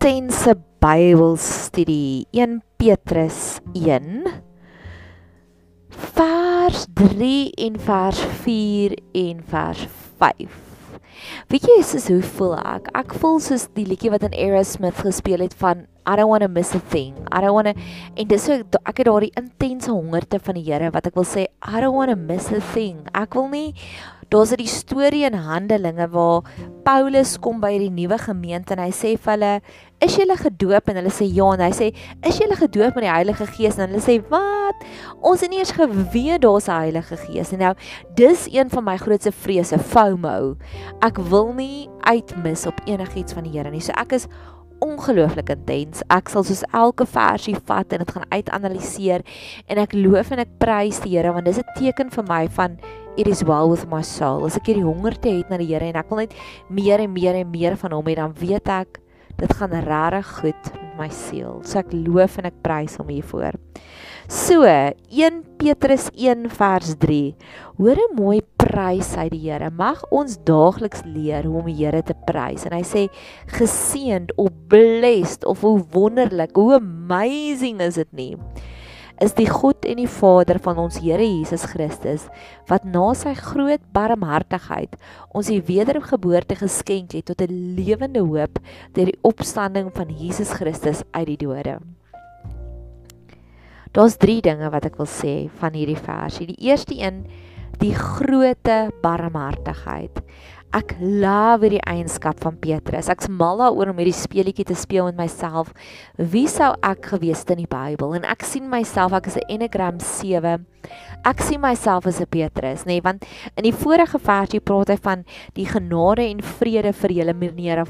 intense Bybelstudie 1 Petrus 1 vers 3 en vers 4 en vers 5. Weet jy soos hoe voel ek? Ek voel soos die liedjie wat in Aerosmith gespeel het van I don't want to miss a thing. I don't want to en dis so ek het daardie intense hongerte van die Here wat ek wil sê I don't want to miss a thing. Ek wil nie daar's 'n storie in Handelinge waar Paulus kom by die nuwe gemeente en hy sê vir hulle, "Is julle gedoop?" en hulle sê ja en hy sê, "Is julle gedoop met die Heilige Gees?" en hulle sê, "Wat? Ons het nie eers geweet daar's 'n Heilige Gees nie." Nou, dis een van my grootste vrese, FOMO. Ek wil nie uitmis op enigiets van die Here nie. So ek is ongelooflik intens. Ek sal soos elke versie vat en dit gaan uitanaliseer en ek loof en ek prys die Here want dis 'n teken vir my van it is well with my soul. As ek hierdie hongerte het na die Here en ek wil net meer en meer en meer van hom hê, dan weet ek dit gaan regtig goed met my siel. So ek loof en ek prys hom hiervoor. So, 1 Petrus 1 vers 3. Hoor 'n mooi prys hy die Here. Mag ons daagliks leer hoe om die Here te prys. En hy sê geseënd of blessed of hoe wonderlik, hoe amazing is dit nie? Is die God en die Vader van ons Here Jesus Christus wat na sy groot barmhartigheid ons die wedergeboorte geskenk het tot 'n lewende hoop deur die opstanding van Jesus Christus uit die dode. Daar's 3 dinge wat ek wil sê van hierdie versie. Die eerste een, die groote barmhartigheid. Ek love hierdie eienskap van Petrus. Ek's mal daaroor om hierdie speletjie te speel met myself. Wie sou ek gewees het in die Bybel? En ek sien myself ek is 'n Enneagram 7. Ek sien myself as 'n Petrus, nê, nee, want in die vorige versie praat hy van die genade en vrede vir julle meneer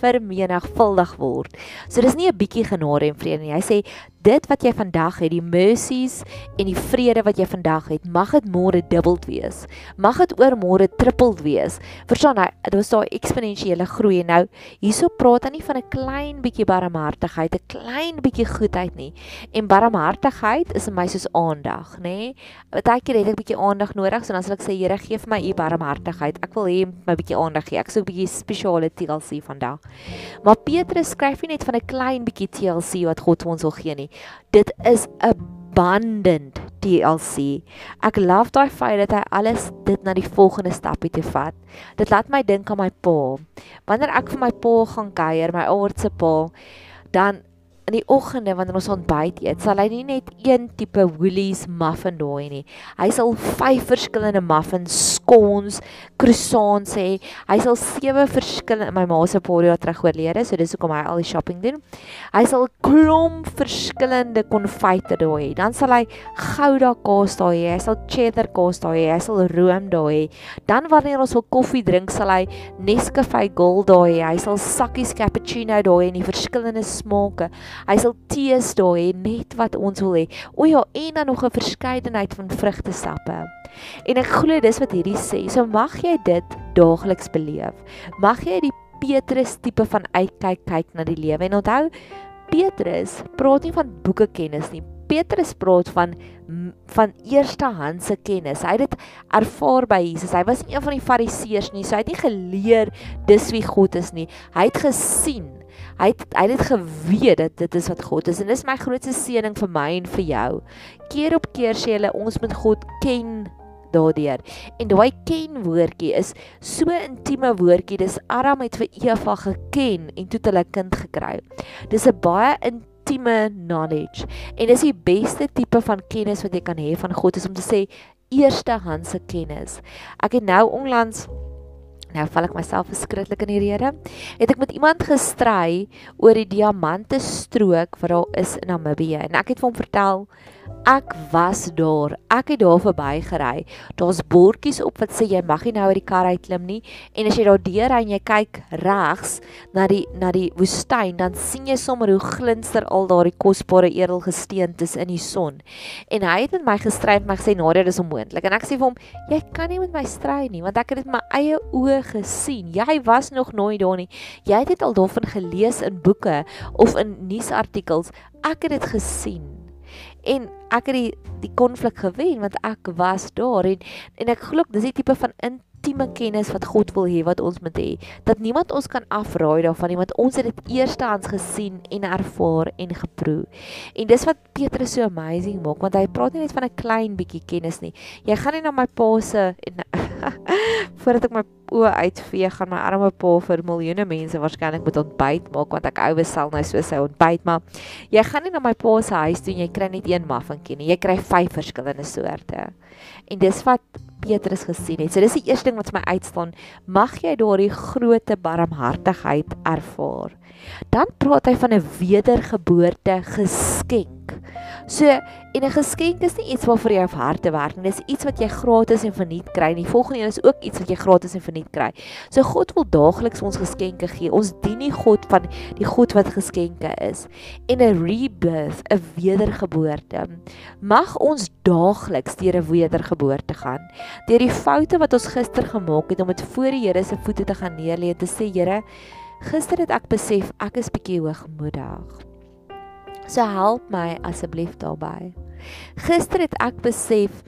vermenigvuldig word. So dis nie 'n bietjie genade en vrede nie. Hy sê dit wat jy vandag het, die mercies en die vrede wat jy vandag het, mag dit môre dubbeld wees. Mag dit oor môre tripled wees. Verstaan jy? Dit was daai eksponensiële groei. Nou, hierso praat hy nie van 'n klein bietjie barmhartigheid, 'n klein bietjie goedheid nie. En barmhartigheid is in my soos aandag, nê? Partykeer het ek 'n bietjie aandag nodig, so dan sal ek sê, Here, gee vir my u barmhartigheid. Ek wil hê my bietjie aandag gee. Ek soek 'n bietjie spesiale TLC vandag. Maar Petrus skryf nie net van 'n klein bietjie TLC wat God ons wil gee nie. Dit is abundant TLC. Ek love daai feit dat hy alles dit na die volgende stapie toe vat. Dit laat my dink aan my pa. Wanneer ek vir my pa gaan kuier, my aardse pa, dan in die oggende wanneer ons ontbyt eet, sal hy nie net een tipe Woolies muffin daai nie. Hy sal vyf verskillende muffins, scones, croissants hê. Hy sal sewe verskillende my ma se paar jaar terug oorlede, so dis hoekom hy al die shopping doen. Hy sal klomp verskillende konfyte daai hê. Dan sal hy Gouda kaas daai hê. Hy sal cheddar kaas daai hê. Hy sal room daai hê. Dan wanneer ons wil koffie drink, sal hy Nescafe Gold daai hê. Hy sal sakkies cappuccino daai in die verskillende smake. Hy sal tees daar hê net wat ons wil hê. O ja, en dan nog 'n verskeidenheid van vrugtesappe. En ek glo dis wat hierdie sê. So mag jy dit daagliks beleef. Mag jy die Petrus tipe van uitkyk kyk na die lewe. En onthou Petrus praat nie van boeke kennis nie. Petrus praat van van eerstehandse kennis. Hy het dit ervaar by Jesus. Hy was nie een van die fariseërs nie. So hy het nie geleer dis wie God is nie. Hy het gesien Hy het hy het geweet dat dit is wat God is en dis my grootste seëning vir my en vir jou. Keer op keer sê hulle ons moet God ken daardeur. En daai ken woordjie is so intieme woordjie. Dis Adam het vir Eva geken en toe het hulle kind gekry. Dis 'n baie intieme knowledge. En dis die beste tipe van kennis wat jy kan hê van God is om te sê eerstehandse kennis. Ek het nou onlangs Nou val ek myself verskriklik in die rede. Het ek met iemand gestry oor die diamante strook wat daar is in Namibië en ek het vir hom vertel Ek was daar. Ek het daar verbygery. Daar's bordjies op wat sê jy mag nie nou uit die kar uitklim nie. En as jy daar deur ry en jy kyk regs na die na die woestyn, dan sien jy sommer hoe glinster al daardie kosbare edelgesteentes in die son. En hy het met my gestry en my gesê Nadia, dis onmoontlik. En ek sê vir hom, jy kan nie met my stry nie, want ek het dit met my eie oë gesien. Jy was nog nooit daar nie. Jy het dit al daarvan gelees in boeke of in nuusartikels. Ek het dit gesien. En ek het die die konflik gewen want ek was daar en en ek glo dis die tipe van intieme kennis wat God wil hê wat ons moet hê. Dat niemand ons kan afraai daarvan nie want ons het dit eerstehands gesien en ervaar en geproe. En dis wat Petrus so amazing maak want hy praat nie net van 'n klein bietjie kennis nie. Jy gaan nie na my pa se en voordat ek my oë uitvee gaan my arme pa vir miljoene mense waarskynlik moet ontbyt maak want ek ouwe sal nou so sy ontbyt maar jy gaan nie na my pa se huis toe en jy kry net een muffinkie nie. Jy kry vyf verskillende soorte. En dis wat Petrus gesien het. So dis die eerste ding wat vir my uitstaan. Mag jy daardie groote barmhartigheid ervaar dan praat hy van 'n wedergeboorte geskenk So en 'n geskenk is nie iets waarvoor jy op harte werk nie. Dis iets wat jy gratis en verniet kry. Die volgende een is ook iets wat jy gratis en verniet kry. So God wil daagliks ons geskenke gee. Ons dien nie God van die God wat geskenke is. En 'n rebirth, 'n wedergeboorte. Mag ons daagliks deur 'n wedergeboorte gaan. Deur die foute wat ons gister gemaak het om dit voor die Here se voete te gaan neerlê en te sê Here, gister het ek besef ek is bietjie hoogmoedig. So help my asseblief daarbey. Gister het ek besef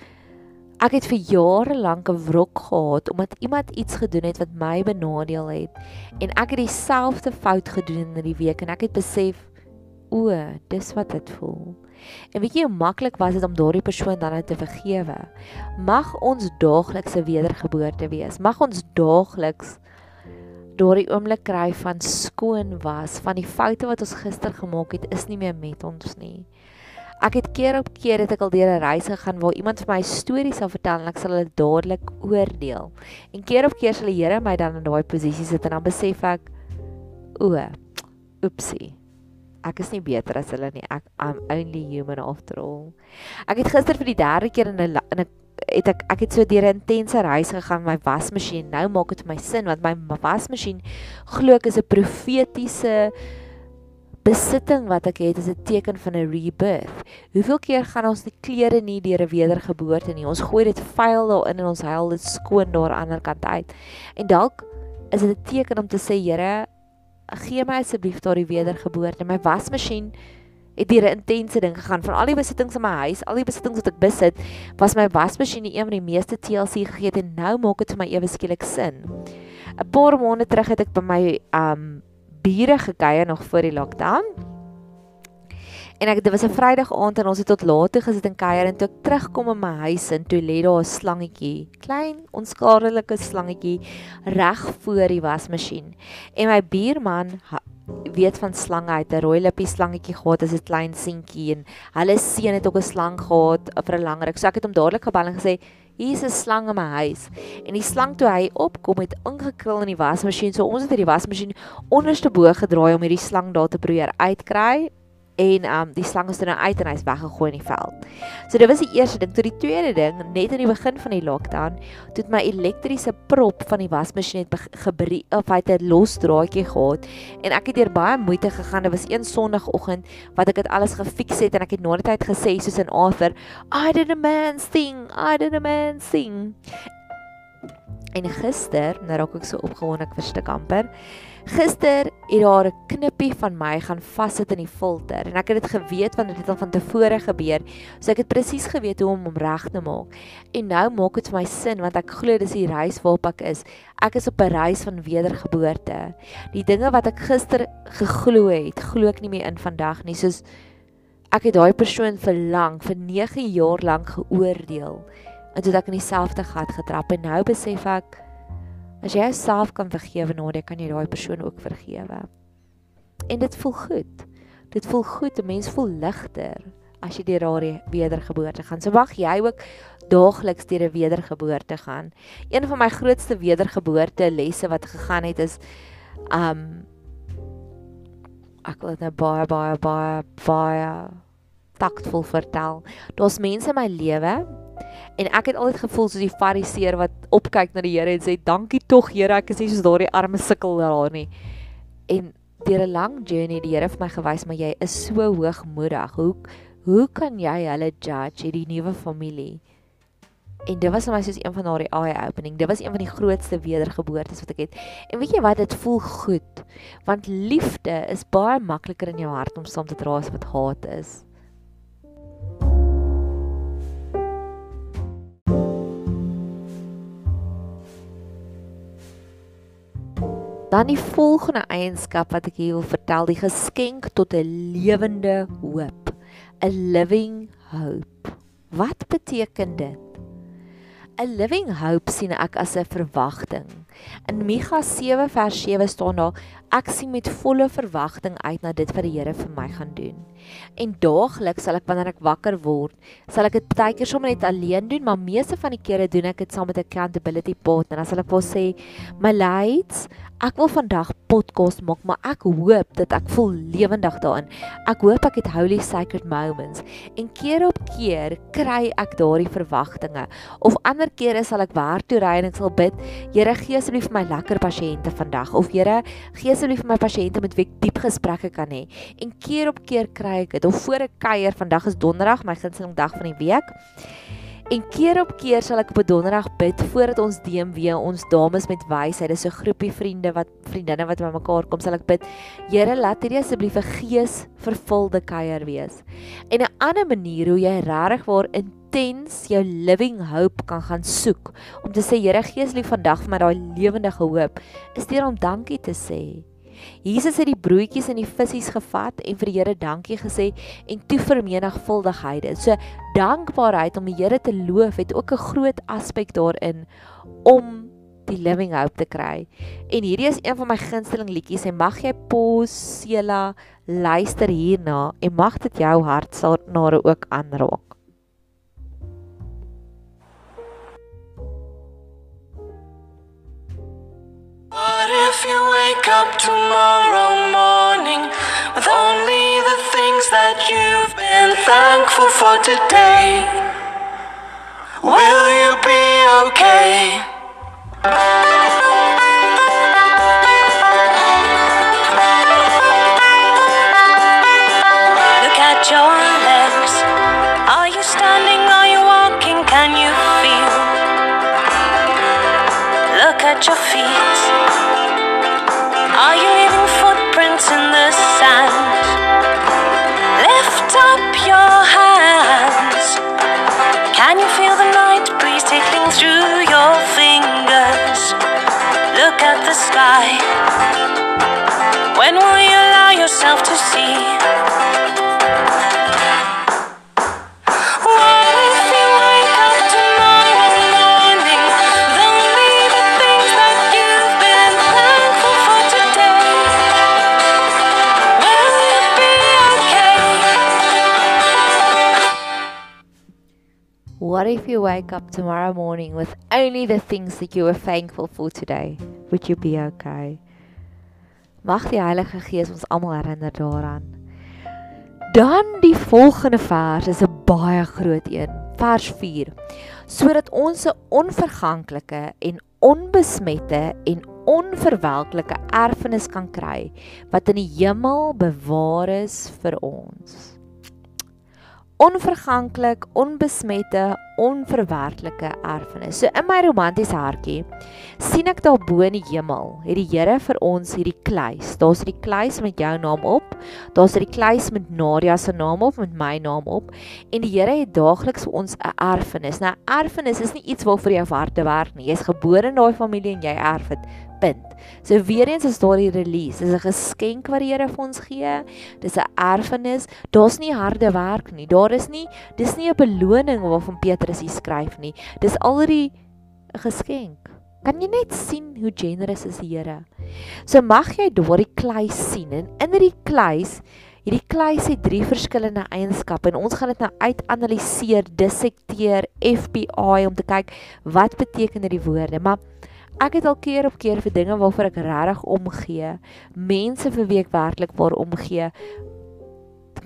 ek het vir jare lank 'n wrok gehad omdat iemand iets gedoen het wat my benadeel het en ek het dieselfde fout gedoen in die week en ek het besef o, dis wat dit voel. En weet jy hoe maklik was dit om daardie persoon dan te vergewe? Mag ons daagliks 'n wedergeboorte wees. Mag ons daagliks daardie oomblik kry van skoon was van die foute wat ons gister gemaak het is nie meer met ons nie. Ek het keer op keer het ek al deur 'n reis gegaan waar iemand vir my stories sal vertel en ek sal dit dadelik oordeel. En keer op keer sal die Here my dan in daai posisie sit en dan besef ek o, oepsie. Ek is nie beter as hulle nie. Ek I'm only human after all. Ek het gister vir die derde keer in 'n in 'n het ek ek het so deur 'n intense reis gegaan met my wasmasjien. Nou maak dit my sin want my wasmasjien glo ek is 'n profetiese besitting wat ek het is 'n teken van 'n rebirth. Hoeveel keer gaan ons die klere nie deur 'n wedergeboorte nie. Ons gooi dit vuil daarin en ons huil dit skoon daar aan die ander kant uit. En dalk is dit 'n teken om te sê Here, gee my asseblief daardie wedergeboorte. My wasmasjien het deur 'n intense ding gegaan van al die besittings in my huis, al die besittings wat ek besit, was my wasmasjien die een van die meeste TLC gegee het en nou maak dit vir my ewe skielik sin. 'n Paar maande terug het ek by my um bure gekuier nog voor die lockdown. En ek dit was 'n Vrydag aand en ons het tot laat toe gesit en kuier en toe ek terugkom in my huis en toe lê daar 'n slangetjie, klein onskadelike slangetjie reg voor die wasmasjien. En my buurman weet van slange uit 'n rooi lippie slangetjie gehad as 'n klein seentjie en hulle seun het ook 'n slang gehad vir 'n lang ruk. So ek het hom dadelik gebel en gesê hier's 'n slang in my huis. En die slang toe hy opkom het ingekrul in die wasmasjien. So ons het hierdie wasmasjien onderste bo gedraai om hierdie slang daar te probeer uitkry en um die slang is er nou uit en hy's weggegooi in die veld. So dit was die eerste ding. Toe die tweede ding, net aan die begin van die lockdown, toe het my elektriese prop van die wasmasjien het gebreek of hy het 'n los draadjie gehad en ek het deur baie moeite gegaan. Dit was een sonoggend wat ek dit alles gefiks het en ek het na die tyd gesê soos 'n Arthur, I did a man thing, I did a man thing. En gister, nou raak ek so opgewonde ek verstik amper. Gister het daar 'n knippie van my gaan vassit in die filter en ek het dit geweet want dit het al van tevore gebeur. So ek het presies geweet hoe om hom reg te maak. En nou maak dit vir my sin want ek glo dis die reis waarop ek is. Ek is op 'n reis van wedergeboorte. Die dinge wat ek gister geglo het, glo ek nie meer in vandag nie. Soos ek het daai persoon vir lank, vir 9 jaar lank geoordeel. En toe het ek in dieselfde gat getrap en nou besef ek As jy jouself kan vergewe, nou kan jy daai persoon ook vergewe. En dit voel goed. Dit voel goed, 'n mens voel ligter as jy deur daardie wedergeboorte gaan. So wag jy ook daagliks deur 'n wedergeboorte gaan. Een van my grootste wedergeboorte lesse wat gegaan het is um ek wil dit nou baie baie baie baie taktvol vertel. Daar's mense in my lewe En ek het altyd gevoel soos die fariseer wat opkyk na die Here en sê dankie tog Here, ek is nie soos daardie arme sukkelaar nie. En deur 'n lang journey die Here vir my gewys maar jy is so hoogmoedig. Hoe hoe kan jy hulle judge hierdie nuwe familie? En dit was vir my soos een van daardie eye opening. Dit was een van die grootste wedergeboortes wat ek het. En weet jy wat, dit voel goed. Want liefde is baie makliker in jou hart om saam te dra as wat haat is. Dan die volgende eienskap wat ek hier wil vertel, die geskenk tot 'n lewende hoop. A living hope. Wat beteken dit? 'n Living hope sien ek as 'n verwagting. In Micha 7 vers 7 staan daar: Ek sien met volle verwagting uit na dit wat die Here vir my gaan doen. En daagliks sal ek wanneer ek wakker word, sal ek dit baie keer sommer net alleen doen, maar meeste van die kere doen ek dit saam met 'n accountability partner. Dan sal ek vir sê, "My lights, ek wil vandag podcast maak, maar ek hoop dat ek voel lewendig daarin. Ek hoop ek het holy sacred moments." En keer op keer kry ek daardie verwagtinge. Of ander kere sal ek werk toe ry en ek sal bid, "Here, gee asseblief vir my lekker pasiënte vandag." Of "Here, gee asseblief vir my pasiënte met wie ek diep gesprekke kan hê." En keer op keer kry ek dit of voor 'n kuier. Vandag is donderdag, my gunsteling dag van die week. En keer op keer sal ek op 'n donderdag bid voordat ons DMW ons dames met wysheid, dis 'n groepie vriende wat vriendinne wat by mekaar kom, sal ek bid. Here, laat hierdie asseblief 'n gees vervulde kuier wees. En 'n ander manier hoe jy regtig waar intens jou living hope kan gaan soek om te sê Here, gee asseblief vandag vir my daai lewendige hoop, is deur om dankie te sê. Jesus het die broodjies en die visse gevat en vir die Here dankie gesê en toe vermenigvuldigheid dit. So dankbaarheid om die Here te loof het ook 'n groot aspek daarin om die living hope te kry. En hierdie is een van my gunsteling liedjies en mag jy pos Sela luister hierna en mag dit jou hart sal na ook aanraak. What if you wake up tomorrow morning with only the things that you've been thankful for today? Will you be okay? Look at your legs. Are you standing? Are you walking? Can you feel? Look at your feet. What if you wake up tomorrow morning with only the things that you've been thankful for today? Will you be okay? What if you wake up tomorrow morning with only the things that you were thankful for today? Would you be okay? Mag die Heilige Gees ons almal herinner daaraan. Dan die volgende vers is 'n baie groot een, vers 4. Sodat ons 'n onverganklike en onbesmette en onverwelklike erfenis kan kry wat in die hemel bewaar is vir ons onverganklik, onbesmette, onverwerklike erfenis. So in my romantiese hartjie sien ek daar bo in die hemel, het die Here vir ons hierdie kluis. Daar's hierdie kluis met jou naam op. Daar's hierdie kluis met Nadia se naam op, met my naam op. En die Here het daagliks vir ons 'n erfenis. Nou erfenis is nie iets waarvoor jy hard werk nie. Jy's gebore in daai familie en jy erf dit. Punt. So weer eens is daar die release. Dis 'n geskenk wat die Here vir ons gee. Dis 'n erfenis. Daar's nie harde werk nie. Daar is nie dis nie 'n beloning waarvan Petrus hier skryf nie. Dis alreeds 'n geskenk. Kan jy net sien hoe generous is die Here? So mag jy daardie kluis sien en in hierdie kluis Hierdie kluis het drie verskillende eienskappe en ons gaan dit nou uitanaliseer, dissekteer, FBI om te kyk wat beteken hierdie woorde. Maar ek het al keer op keer vir dinge waarvoor ek regtig omgee, mense vir wie ek werklik waar omgee,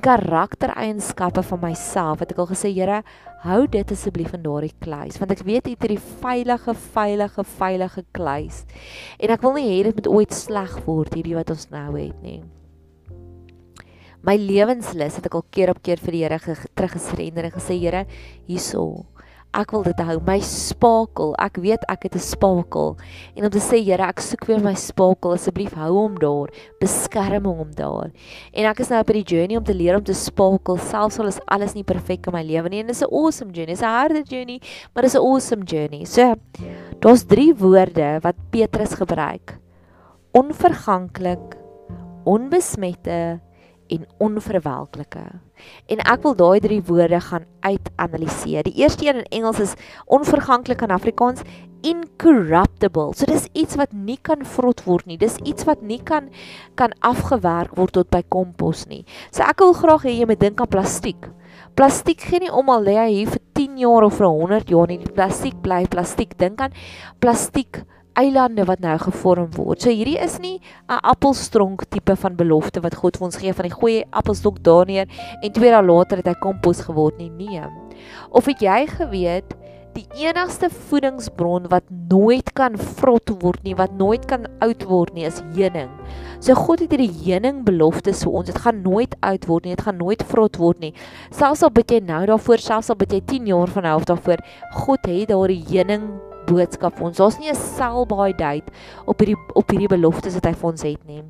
karaktereienskappe van myself wat ek al gesê Here hou dit asseblief in daardie kluis want ek weet dit is die veilige veilige veilige kluis. En ek wil nie hê dit moet ooit sleg word hierdie wat ons nou het nie. My lewenslus het ek al keer op keer vir die Here teruggesrender en gesê Here hierso Ek wil dit hou, my spakel. Ek weet ek het 'n spakel. En om te sê, Here, ek soek weer my spakel. Asseblief hou hom daar. Beskerm hom daar. En ek is nou op die journey om te leer om te spakel, selfs al is alles nie perfek in my lewe nie. En dit is 'n awesome journey. Is 'n harde journey, maar dit is 'n awesome journey. So, daar's drie woorde wat Petrus gebruik onverganklik, onbesmette en onverwelklike. En ek wil daai drie woorde gaan uitanaliseer. Die eerste een in Engels is onverganklik in Afrikaans incorruptible. So dis iets wat nie kan vrot word nie. Dis iets wat nie kan kan afgewerk word tot by kompos nie. So ek wil graag hê jy moet dink aan plastiek. Plastiek gee nie om al lê hy hier vir 10 jaar of vir 100 jaar nie. Die plastiek bly plastiek. Dink aan plastiek eilande wat nou gevorm word. So hierdie is nie 'n appelstronk tipe van belofte wat God vir ons gee van die goeie appelstok daar neer en twee dae later het hy kompos geword nie. Nee. Of het jy geweet die enigste voedingsbron wat nooit kan vrot word nie, wat nooit kan oud word nie, is heuning. So God het hierdie heuning beloftes vir ons. Dit gaan nooit oud word nie, dit gaan nooit vrot word nie. Selfs al bid jy nou daarvoor, selfs al bid jy 10 jaar van nou af daarvoor, God het daardie heuning boodskap vir ons. Daar's nie 'n sell by date op hierdie op hierdie beloftes wat hy vir ons het nie.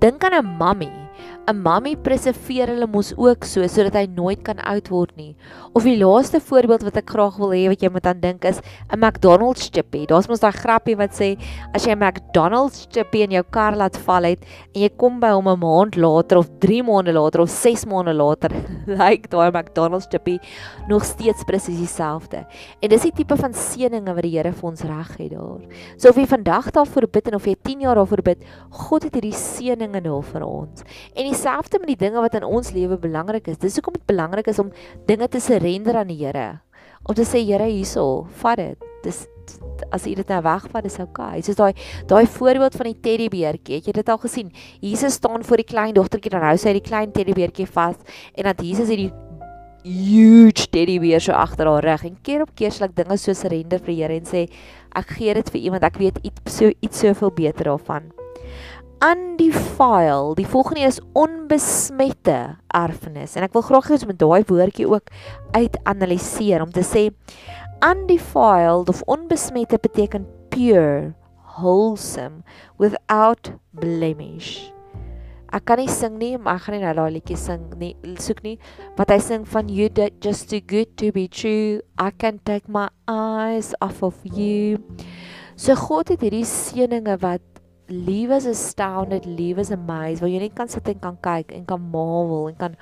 Dink aan 'n mammie 'n Mammie preserveer hulle mos ook so sodat hy nooit kan oud word nie. Of die laaste voorbeeld wat ek graag wil hê wat jy moet aan dink is 'n McDonald's chippy. Daar's mos daai grappie wat sê as jy 'n McDonald's chippy in jou kar laat val het en jy kom by hom 'n maand later of 3 maande later of 6 maande later, lyk like daai McDonald's chippy nog steeds presies dieselfde. En dis die tipe van seëninge wat die Here vir ons reg het daar. So of jy vandag daarvoor bid en of jy 10 jaar daarvoor bid, God het hierdie seëninge nou vir ons. En dieselfde met die dinge wat in ons lewe belangrik is. Dis hoekom dit belangrik is om dinge te surrender aan die Here. Om te sê Here hierso, vat dit. Dis as jy dit nou wegvat, is okay. Soos daai daai voorbeeld van die teddybeertjie, het jy dit al gesien? Jesus staan voor die klein dogtertjie dan hou sy die klein teddybeertjie vas en dan Jesus het die huge teddybeer so agter haar rug en keer op keer sal ek dinge so surrender vir die Here en sê ek gee dit vir iemand ek weet iets so iets soveel beter daarvan undefiled. Die volgende is onbesmette erfenis. En ek wil graag hê ons moet daai woordjie ook uitanaliseer om te sê undefiled of onbesmette beteken pure, wholesome, without blemish. Ek kan nie sing nie, maar ek gaan nie nou daai liedjie sing nie. Soek nie wat hy sing van you that just too good to be true. I can take my eyes off of you. So God het hierdie seëninge wat leave us astounded, leave us amazed, waar jy net kan sit en kan kyk en kan marvel en kan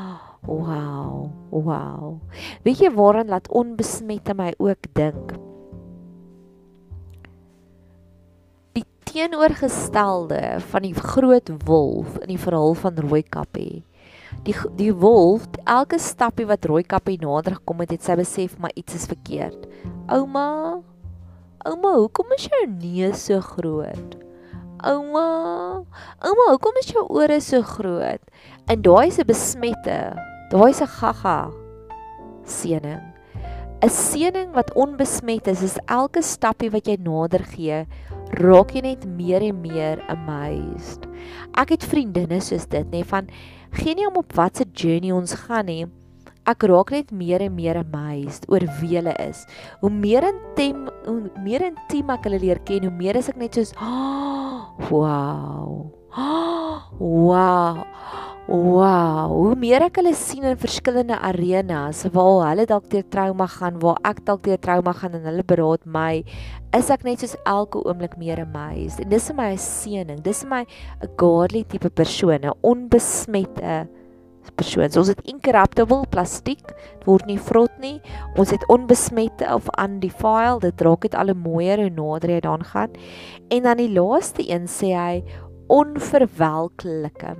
wow, wow. Weet jy waaraan laat onbesmette my ook dink? Die teenoorgestelde van die groot wolf in die verhaal van Rooikappie. Die die wolf, elke stappie wat Rooikappie nader gekom het, het sy besef maar iets is verkeerd. Ouma, ouma, hoekom is jou neus so groot? Ouma, ouma, hoekom is jou ore so groot? En daai is 'n besmette, daai is 'n gaga seëning. 'n Seëning wat onbesmet is, is elke stappie wat jy nader gee, raak jy net meer en meer amazed. Ek het vriendinne soos dit, nê, van gee nie om op watter journey ons gaan nie ek raak net meer en meer amazed oor wie hulle is. Hoe meer intiem hoe meer intiem ek hulle leer ken, hoe meer is ek net soos oh, wow. Oh, wow. Wow, hoe meer ek hulle sien in verskillende arenas waar hulle dalk deur trauma gaan, waar ek dalk deur trauma gaan en hulle beraad my, is ek net soos elke oomblik meer amazed. En dis vir my 'n seëning. Dis vir my 'n godly tipe persoon, 'n onbesmette persoon. So ons het incorruptible plastiek, dit word nie vrot nie. Ons het onbesmette of undefiled, dit raak net al mooier hoe nader jy daaraan gaan. En dan die laaste een sê hy onverwelklike.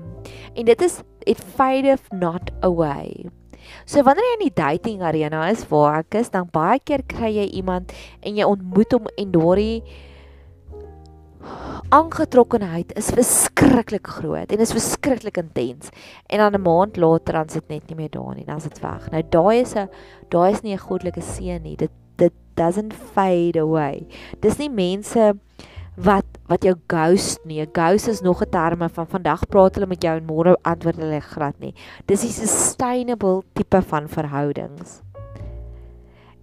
En dit is it fadeth not away. So wanneer jy in die dating arena is waar ek is, dan baie keer kry jy iemand en jy ontmoet hom en daardie aangetrokkenheid is verskriklik groot en is verskriklik intens. En dan 'n maand later dan sit net nie meer daar nie, dan is dit weg. Nou daai is 'n daai is nie 'n goddelike seën nie. Dit dit doesn't fade away. Dis nie mense wat wat jou ghost nie. 'n Ghost is nog 'n terme van vandag praat hulle met jou en môre antwoord hulle glad nie. Dis 'n sustainable tipe van verhoudings.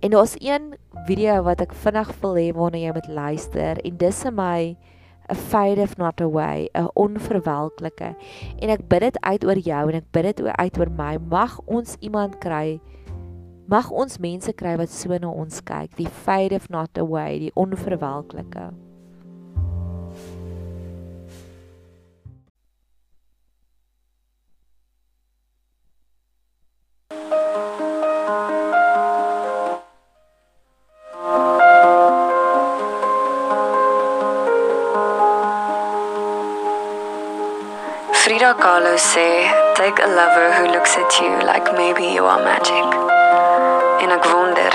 En daar's een video wat ek vinnig wil hê waarna jy moet luister en dis in my a fade if not away, 'n onverwelklike. En ek bid dit uit oor jou en ek bid dit uit oor my. Mag ons iemand kry. Mag ons mense kry wat so na ons kyk, die fade if not away, die onverwelklike. thank you Frida Kahlo sê, "Take a lover who looks at you like maybe you are magic." En ek wonder,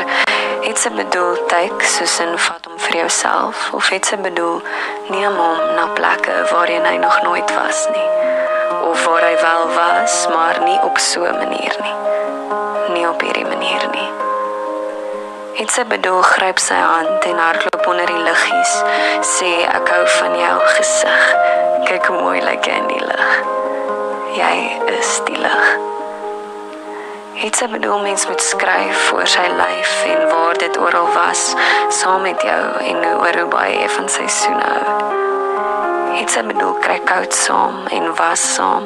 het sy bedoel take soos in vat hom vir jouself of het sy bedoel neem hom na plekke waarheen hy nog nooit was nie? Of waar hy wel was, maar nie op so 'n manier nie. Nie op hierdie manier nie. Het sy bedoel gryp sy hand en hardloop onder die liggies, sê ek hou van jou gesig. Kyk hoe mooi lyk jy in die lig. Jy is die lig. Het sy bedoel mens moet skryf oor sy lyf en waar dit oral was saam met jou en oor hoe baie jy van seisoene hou. Het sy bedoel kry koud saam en was saam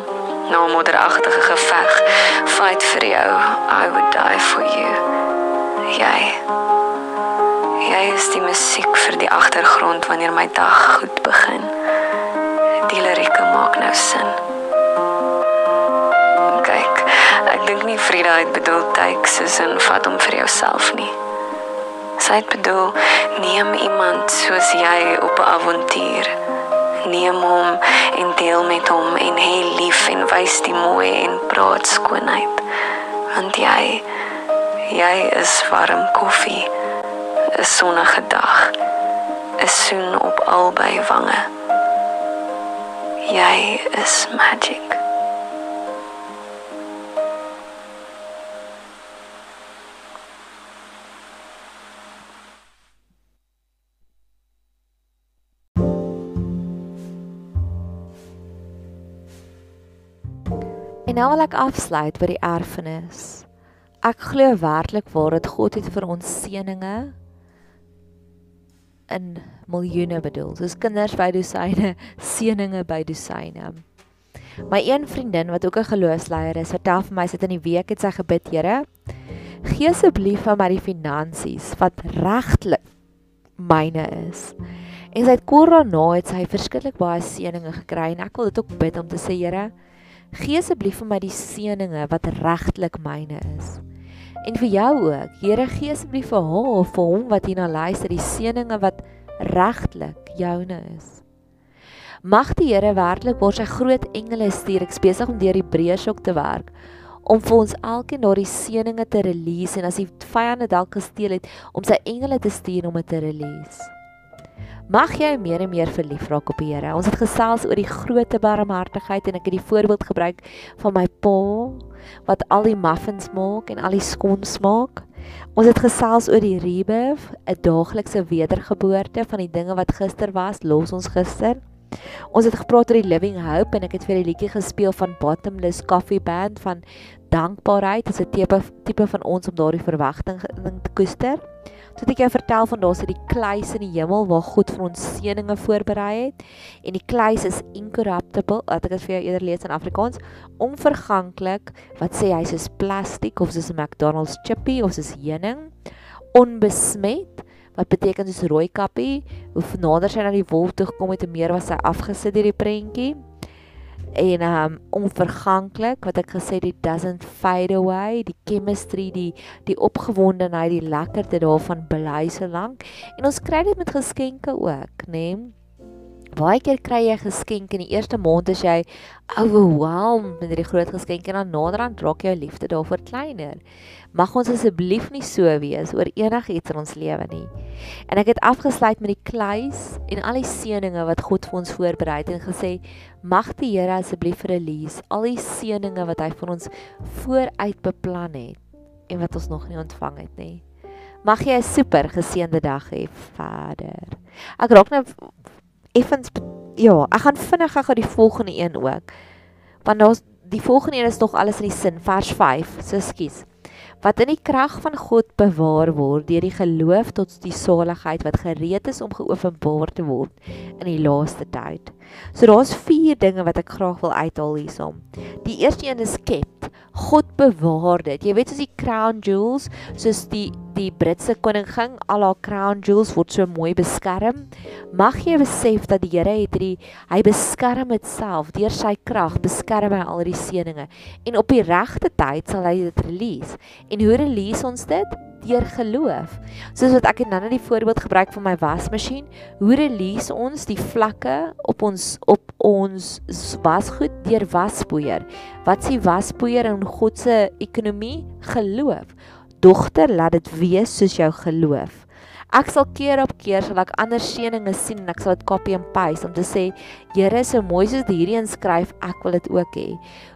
na 'n modderagtige geveg fight vir jou I would die for you. Jy Jy is die musiek vir die agtergrond wanneer my dag goed begin. Die lirieke maak nou sin. Frida het bedoel take soos in vat hom vir jouself nie. Sy het bedoel neem iemand soos jy op 'n avontuur. Neem hom en deel met hom en hê lief en wys die mooi en praat skoonheid. Want jy jy is warm koffie. 'n Sonnige dag. 'n Soen op albei wange. Jy is magic. Nou wil ek afsluit by die erfenis. Ek glo werklik waar dat God het vir ons seëninge in miljoene bedoel. Soos kinders by dosyne, seëninge by dosyne. My een vriendin wat ook 'n geloofsleier is, vertel vir my sy het in die week het sy gebid, Here, gee asseblief vir my die finansies wat regtelik myne is. En sy het korona het sy verskriklik baie seëninge gekry en ek wil dit ook bid om te sê, Here, gee asseblief vir my die seëninge wat regtelik myne is. En vir jou ook. Here gee asseblief vir haar of vir hom wat hierna luister die seëninge wat regtelik joune is. Mag die Here werklik waar sy groot engele stuur, ek besig om deur die Hebreërsok te werk om vir ons elkeen daardie seëninge te release en as die vyande dalk gesteel het om sy engele te stuur om dit te release. Mag jy meer en meer verlief raak op die Here. Ons het gesels oor die groot barmhartigheid en ek het die voorbeeld gebruik van my pa wat al die muffins maak en al die skons maak. Ons het gesels oor die rebirth, 'n daaglikse wedergeboorte van die dinge wat gister was, los ons gister. Ons het gepraat oor die living hope en ek het vir die liedjie gespeel van Bottomless Coffee Band van dankbaarheid. Dit is 'n tipe tipe van ons om daardie verwagting te koester. So het ek jou vertel van daar's die kluis in die hemel waar God vir ons seëninge voorberei het. En die kluis is incorruptible, laat ek dit vir jou eerder lees in Afrikaans, onverganklik, wat sê hy soos plastiek of soos 'n McDonald's chippy of soos heuning, onbesmet wat beteken soos rooi kappie, hoe nader sy na die wolf toe gekom het, hoe meer was hy afgesit hierdie prentjie en um onverganklik wat ek gesê dit doesn't fade away die chemistry die die opgewondenheid die lekkerte daarvan bly so lank en ons kry dit met geskenke ook nê nee? Baie keer kry jy geskenk in die eerste maand as jy overwhelmed met die groot geskenke en dan naderhand raak jou liefde daarvoor kleiner. Mag ons asseblief nie so wees oor enigiets in ons lewe nie. En ek het afgesluit met die kluis en al die seëninge wat God vir ons voorberei het en gesê mag die Here asseblief release al die seëninge wat hy vir ons vooruit beplan het en wat ons nog nie ontvang het nie. Mag jy 'n super geseënde dag hê, Vader. Ek raak nou effens ja, ek gaan vinnig gou die volgende een ook. Want daar's die volgende een is nog alles in die sin vers 5. So skus. Wat in die krag van God bewaar word deur die geloof tot die saligheid wat gereed is om geopenbaar te word in die laaste tyd. So daar's vier dinge wat ek graag wil uithaal hiersom. Die eerste een is kept. God bewaar dit. Jy weet soos die crown jewels, soos die die Britse koningin, al haar crown jewels word so mooi beskerm. Mag jy besef dat die Here het hierdie hy beskerm dit self deur sy krag beskerm hy al hierdie seëninge en op die regte tyd sal hy dit release. En hoe release ons dit? Deur geloof. Soos wat ek nou net die voorbeeld gebruik van my wasmasjien, hoe release ons die vlakke op ons op ons wasgoed deur waspoeier. Wat s'ie waspoeier in God se ekonomie? Geloof. Dogter, laat dit wees soos jou geloof. Ek sal keer op keer sal ek ander seëninge sien en ek sal dit copy and paste om te sê, Here, so mooi soos die hierdie inskryf, ek wil dit ook hê.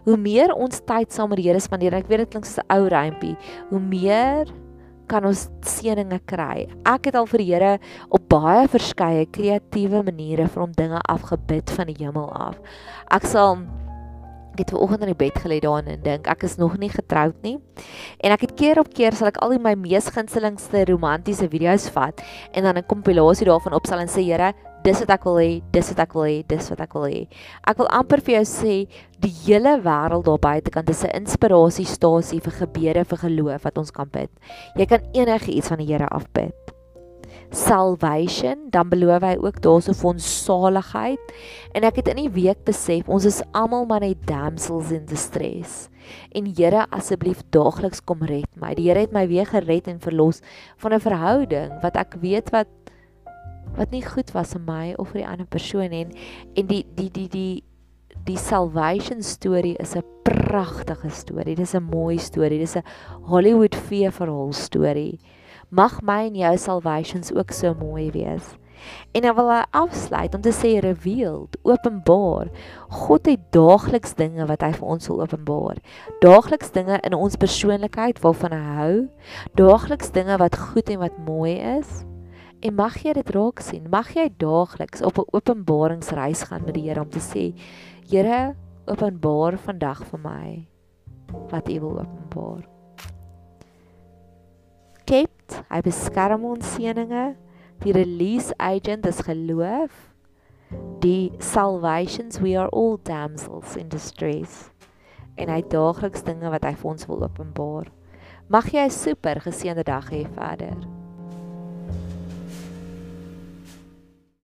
Hoe meer ons tyd saam met die Here spandeer, ek weet dit klink soos 'n ou rympie, hoe meer kan ons seëninge kry. Ek het al vir die Here op baie verskeie kreatiewe maniere vir hom dinge afgebid van die hemel af. Ek sal Ek het vanoggend in die bed gelê daarin en dink ek is nog nie getroud nie. En ek het keer op keer sal ek al die my mees gunstelingste romantiese video's vat en dan 'n kompilasie daarvan opstel en sê Here, dis wat ek wil hê, dis wat ek wil hê, dis wat ek wil hê. Ek wil amper vir jou sê die hele wêreld daar buite kan dis 'n inspirasiestasie vir gebede vir geloof wat ons kan bid. Jy kan enige iets van die Here afbid salvation, dan beloof hy ook daarso vir ons saligheid. En ek het in die week besef ons is almal maar net damsels in distress. En Here, asseblief daagliks kom red my. Die Here het my weer gered en verlos van 'n verhouding wat ek weet wat wat nie goed was vir my of vir die ander persoon en en die die die die die salvation storie is 'n pragtige storie. Dis 'n mooi storie. Dis 'n Hollywood fee verhaal storie. Mag my en jou salvations ook so mooi wees. En dan wil hy afsluit om te sê revealed, openbaar. God het daagliks dinge wat hy vir ons wil openbaar. Daagliks dinge in ons persoonlikheid waarvan hy hou. Daagliks dinge wat goed en wat mooi is. En mag jy dit raak sien. Mag jy daagliks op 'n openbaringsreis gaan met die Here om te sê, Here, openbaar vandag vir my wat U wil openbaar kept, hy beskerm ons seëninge. Die release agent is geloof. Die salvations we are all damsels in distress. En hy daagliks dinge wat hy vir ons wil openbaar. Mag jy 'n super geseënde dag hê verder.